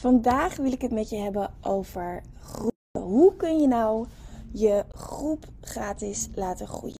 Vandaag wil ik het met je hebben over groepen. Hoe kun je nou je groep gratis laten groeien?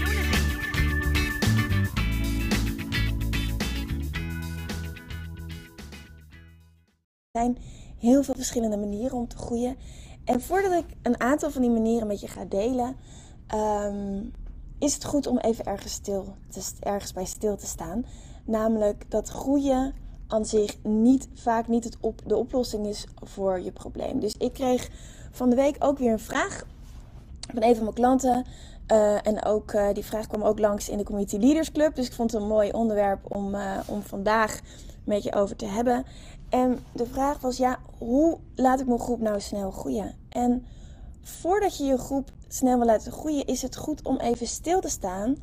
Zijn heel veel verschillende manieren om te groeien. En voordat ik een aantal van die manieren met je ga delen, ehm, is het goed om even ergens, stil te, ergens bij stil te staan. Namelijk dat groeien aan zich niet, vaak niet het op, de oplossing is voor je probleem. Dus ik kreeg van de week ook weer een vraag van een van mijn klanten. Uh, en ook, uh, die vraag kwam ook langs in de Community Leaders Club. Dus ik vond het een mooi onderwerp om, uh, om vandaag met je over te hebben. En de vraag was, ja, hoe laat ik mijn groep nou snel groeien? En voordat je je groep snel wil laten groeien, is het goed om even stil te staan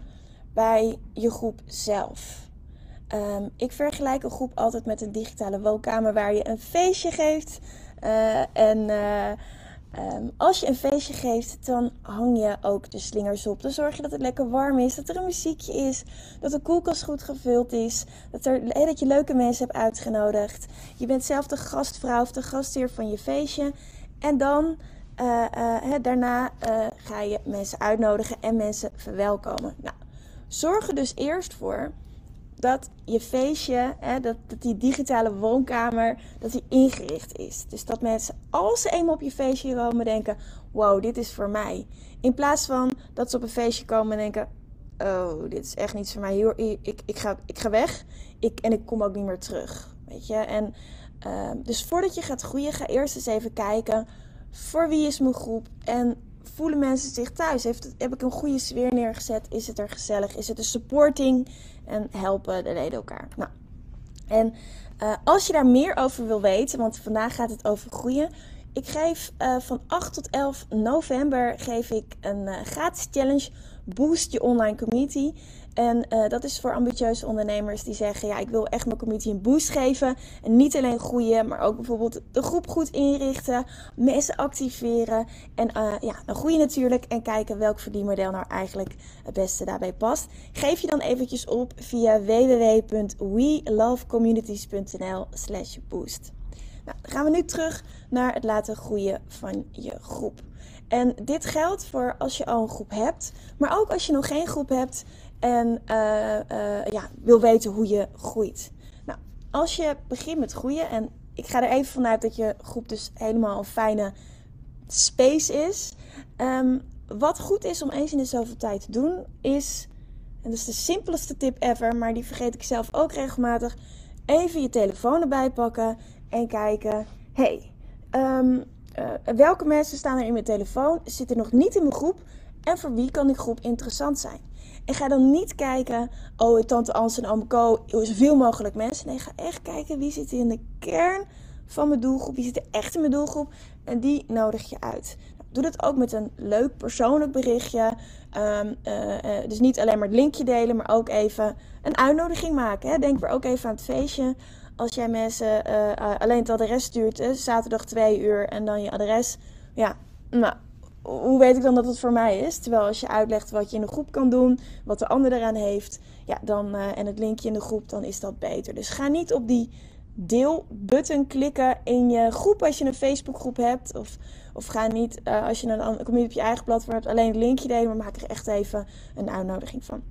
bij je groep zelf. Um, ik vergelijk een groep altijd met een digitale woonkamer waar je een feestje geeft. Uh, en uh, um, als je een feestje geeft, dan hang je ook de slingers op. Dan zorg je dat het lekker warm is, dat er een muziekje is, dat de koelkast goed gevuld is, dat, er, dat je leuke mensen hebt uitgenodigd. Je bent zelf de gastvrouw of de gastheer van je feestje. En dan, uh, uh, daarna uh, ga je mensen uitnodigen en mensen verwelkomen. Nou, zorg er dus eerst voor dat je feestje, hè, dat, die digitale woonkamer, dat die ingericht is. Dus dat mensen, als ze eenmaal op je feestje komen, denken: wow, dit is voor mij. In plaats van dat ze op een feestje komen en denken: oh, dit is echt niets voor mij. Hier, ik, ik, ga, ik ga weg ik, en ik kom ook niet meer terug. Weet je? En, uh, dus voordat je gaat groeien, ga eerst eens even kijken: voor wie is mijn groep? En voelen mensen zich thuis? Heeft, heb ik een goede sfeer neergezet? Is het er gezellig? Is het een supporting? En helpen de leden elkaar. Nou, en uh, als je daar meer over wil weten, want vandaag gaat het over groeien. Ik geef uh, van 8 tot 11 november geef ik een uh, gratis challenge. Boost je online community. En uh, dat is voor ambitieuze ondernemers die zeggen: ja, ik wil echt mijn community een boost geven. En niet alleen groeien, maar ook bijvoorbeeld de groep goed inrichten, mensen activeren. En uh, ja, dan groeien natuurlijk en kijken welk verdienmodel nou eigenlijk het beste daarbij past. Geef je dan eventjes op via www.welovecommunities.nl/slash boost. Nou, dan gaan we nu terug naar het laten groeien van je groep. En dit geldt voor als je al een groep hebt, maar ook als je nog geen groep hebt en uh, uh, ja, wil weten hoe je groeit. Nou, als je begint met groeien, en ik ga er even vanuit dat je groep dus helemaal een fijne space is. Um, wat goed is om eens in de zoveel tijd te doen, is, en dat is de simpelste tip ever, maar die vergeet ik zelf ook regelmatig, even je telefoon erbij pakken en kijken, hey, um, uh, welke mensen staan er in mijn telefoon, zitten nog niet in mijn groep en voor wie kan die groep interessant zijn? En ga dan niet kijken, oh, tante Ans en oom Co, zoveel mogelijk mensen. Nee, ga echt kijken wie zit in de kern van mijn doelgroep, wie zit er echt in mijn doelgroep. En die nodig je uit. Nou, doe dat ook met een leuk persoonlijk berichtje. Um, uh, uh, dus niet alleen maar het linkje delen, maar ook even een uitnodiging maken. Hè. Denk weer ook even aan het feestje. Als jij mensen alleen het adres stuurt, zaterdag twee uur en dan je adres. Ja, nou, hoe weet ik dan dat het voor mij is? Terwijl als je uitlegt wat je in de groep kan doen, wat de ander eraan heeft, ja, dan, uh, en het linkje in de groep, dan is dat beter. Dus ga niet op die deel-button klikken in je groep als je een Facebookgroep hebt. Of, of ga niet, uh, als je een, community op je eigen platform hebt, alleen het linkje delen, maar maak er echt even een uitnodiging van.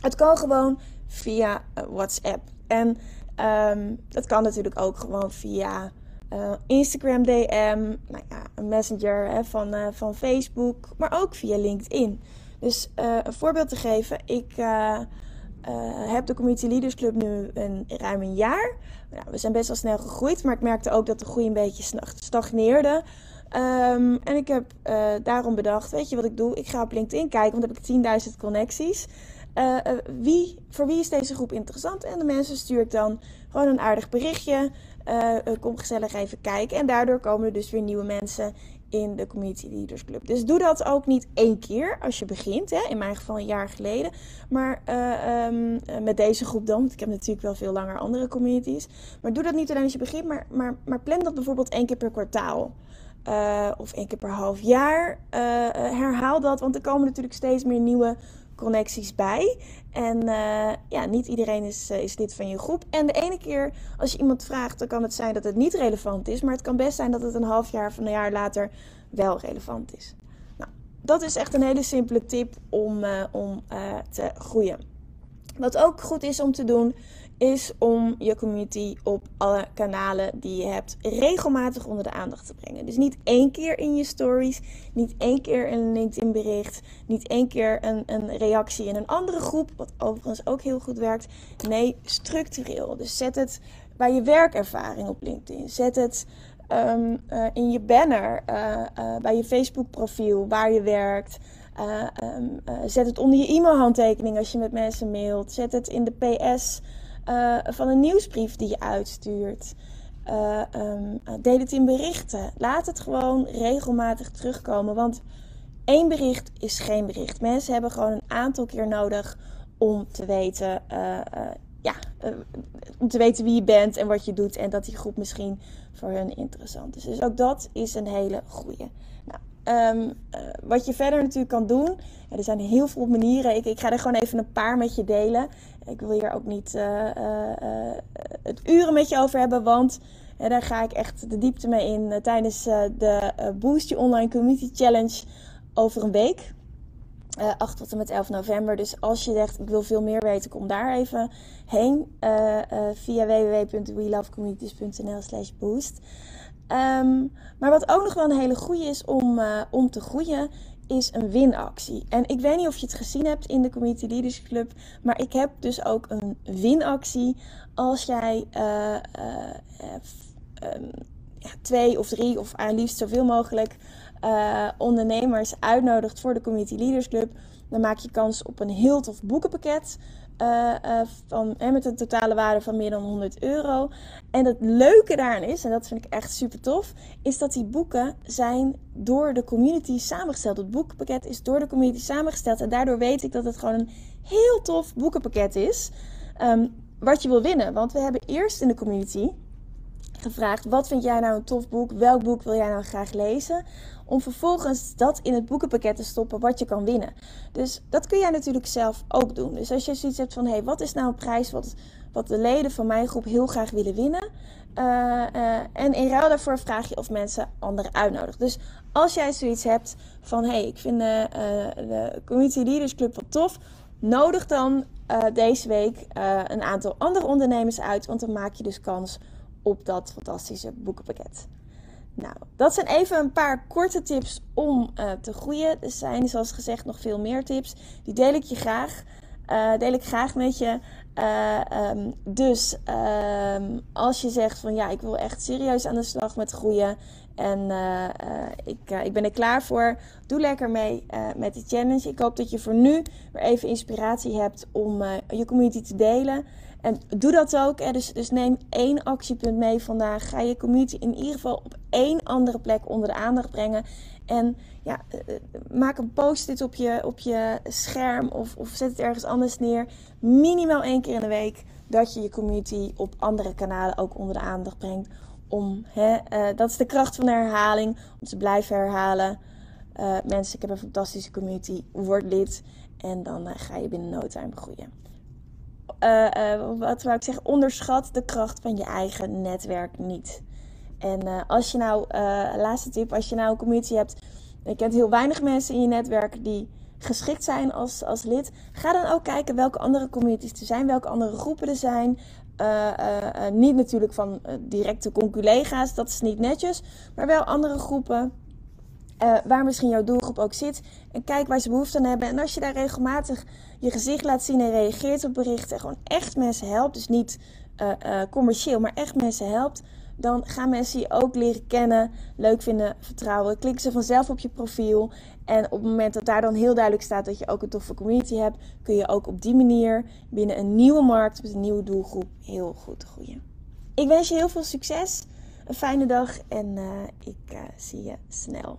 Het kan gewoon via uh, WhatsApp. En um, dat kan natuurlijk ook gewoon via uh, Instagram DM, nou ja, een messenger hè, van, uh, van Facebook, maar ook via LinkedIn. Dus uh, een voorbeeld te geven, ik heb de Community Leaders Club nu een, ruim een jaar. Nou, we zijn best wel snel gegroeid, maar ik merkte ook dat de groei een beetje stagneerde. Um, en ik heb daarom bedacht, weet je wat ik doe? Ik ga op LinkedIn kijken, want dan heb ik 10.000 connecties. wie, voor wie is deze groep interessant? En de mensen stuur ik dan gewoon een aardig berichtje. Kom gezellig even kijken. En daardoor komen er dus weer nieuwe mensen in de Community Leaders Club. Dus doe dat ook niet één keer als je begint. Hè? In mijn geval een jaar geleden. Maar uh, um, met deze groep dan. Want ik heb natuurlijk wel veel langer andere communities. Maar doe dat niet alleen als je begint. Maar, maar, maar plan dat bijvoorbeeld één keer per kwartaal. Uh, of één keer per half jaar. Uh, herhaal dat. Want er komen natuurlijk steeds meer nieuwe connecties bij. En uh, ja, niet iedereen is, uh, is lid van je groep. En de ene keer als je iemand vraagt, dan kan het zijn dat het niet relevant is. Maar het kan best zijn dat het een half jaar of een jaar later wel relevant is. Nou, dat is echt een hele simpele tip om, uh, om te groeien. Wat ook goed is om te doen, is om je community op alle kanalen die je hebt regelmatig onder de aandacht te brengen. Dus niet één keer in je stories, niet één keer een LinkedIn bericht, niet één keer een, een reactie in een andere groep, wat overigens ook heel goed werkt. Nee, structureel. Dus zet het bij je werkervaring op LinkedIn. Zet het um, uh, in je banner, uh, uh, bij je Facebook profiel, waar je werkt. Um, zet het onder je e-mailhandtekening als je met mensen mailt. Zet het in de PS uh, van een nieuwsbrief die je uitstuurt. Um, deel het in berichten. Laat het gewoon regelmatig terugkomen. Want één bericht is geen bericht. Mensen hebben gewoon een aantal keer nodig om te weten. Ja, om te weten wie je bent en wat je doet. En dat die groep misschien voor hun interessant is. Dus ook dat is een hele goede. Nou, Um, uh, wat je verder natuurlijk kan doen. Er zijn heel veel manieren. Ik, ik, ga er gewoon even een paar met je delen. Ik wil hier ook niet uh, het uren met je over hebben. Want daar ga ik echt de diepte mee in tijdens de Boost Your Online Community Challenge over een week. 8 tot en met 11 november. Dus als je zegt, ik wil veel meer weten, kom daar even heen. via www.welovecommunities.nl slash boost. Um, maar wat ook nog wel een hele goede is om, uh, om te groeien, is een winactie. En ik weet niet of je het gezien hebt in de Community Leaders Club, maar ik heb dus ook een winactie als jij uh, uh, um, ja, twee of drie of aan liefst zoveel mogelijk ondernemers uitnodigt voor de Community Leaders Club. Dan maak je kans op een heel tof boekenpakket. Uh, uh, van, met een totale waarde van meer dan 100 euro. En het leuke daaraan is, en dat vind ik echt super tof, is dat die boeken zijn door de community samengesteld. Het boekenpakket is door de community samengesteld. En daardoor weet ik dat het gewoon een heel tof boekenpakket is. Um, wat je wil winnen. Want we hebben eerst in de community gevraagd: wat vind jij nou een tof boek? Welk boek wil jij nou graag lezen? Om vervolgens dat in het boekenpakket te stoppen wat je kan winnen. Dus dat kun jij natuurlijk zelf ook doen. Dus als je zoiets hebt van: hé, hey, wat is nou een prijs wat, wat de leden van mijn groep heel graag willen winnen? Uh, uh, en in ruil daarvoor vraag je of mensen anderen uitnodigen. Dus als jij zoiets hebt van: hé, hey, ik vind de, uh, de Community Leaders Club wat tof. Nodig dan deze week een aantal andere ondernemers uit, want dan maak je dus kans op dat fantastische boekenpakket. Nou, dat zijn even een paar korte tips om uh, te groeien. Er zijn, zoals gezegd, nog veel meer tips. Die deel ik je graag. Uh, deel ik graag met je. Uh, um, dus um, als je zegt van ja, ik wil echt serieus aan de slag met groeien. En ik, ik ben er klaar voor. Doe lekker mee met de challenge. Ik hoop dat je voor nu weer even inspiratie hebt om je community te delen. En doe dat ook. Dus, dus neem één actiepunt mee vandaag. Ga je community in ieder geval op één andere plek onder de aandacht brengen. En ja, eh, eh, maak een post-it op je, op je scherm of, of zet het ergens anders neer. Minimaal één keer in de week dat je je community op andere kanalen ook onder de aandacht brengt. Om, hè, uh, dat is de kracht van de herhaling, om te blijven herhalen. Mensen, ik heb een fantastische community, word lid en dan ga je binnen no time groeien uh, uh, wat wou ik zeggen, onderschat de kracht van je eigen netwerk niet. En uh, als je nou, laatste tip, als je nou een community hebt, je kent heel weinig mensen in je netwerk die geschikt zijn als, als lid, ga dan ook kijken welke andere communities er zijn, welke andere groepen er zijn. niet natuurlijk van directe conculega's, dat is niet netjes, maar wel andere groepen uh, waar misschien jouw doelgroep ook zit. En kijk waar ze behoefte aan hebben. En als je daar regelmatig je gezicht laat zien en reageert op berichten. En gewoon echt mensen helpt. Dus niet uh, uh, commercieel, maar echt mensen helpt. dan gaan mensen je ook leren kennen, leuk vinden, vertrouwen. Klikken ze vanzelf op je profiel. En op het moment dat daar dan heel duidelijk staat dat je ook een toffe community hebt, kun je ook op die manier binnen een nieuwe markt met een nieuwe doelgroep heel goed groeien. Ik wens je heel veel succes, een fijne dag en ik zie je snel.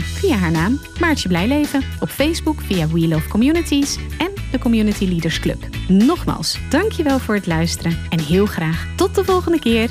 via haar naam Maartje Blijleven, op Facebook via We Love Communities en de Community Leaders Club. Nogmaals, dankjewel voor het luisteren en heel graag tot de volgende keer.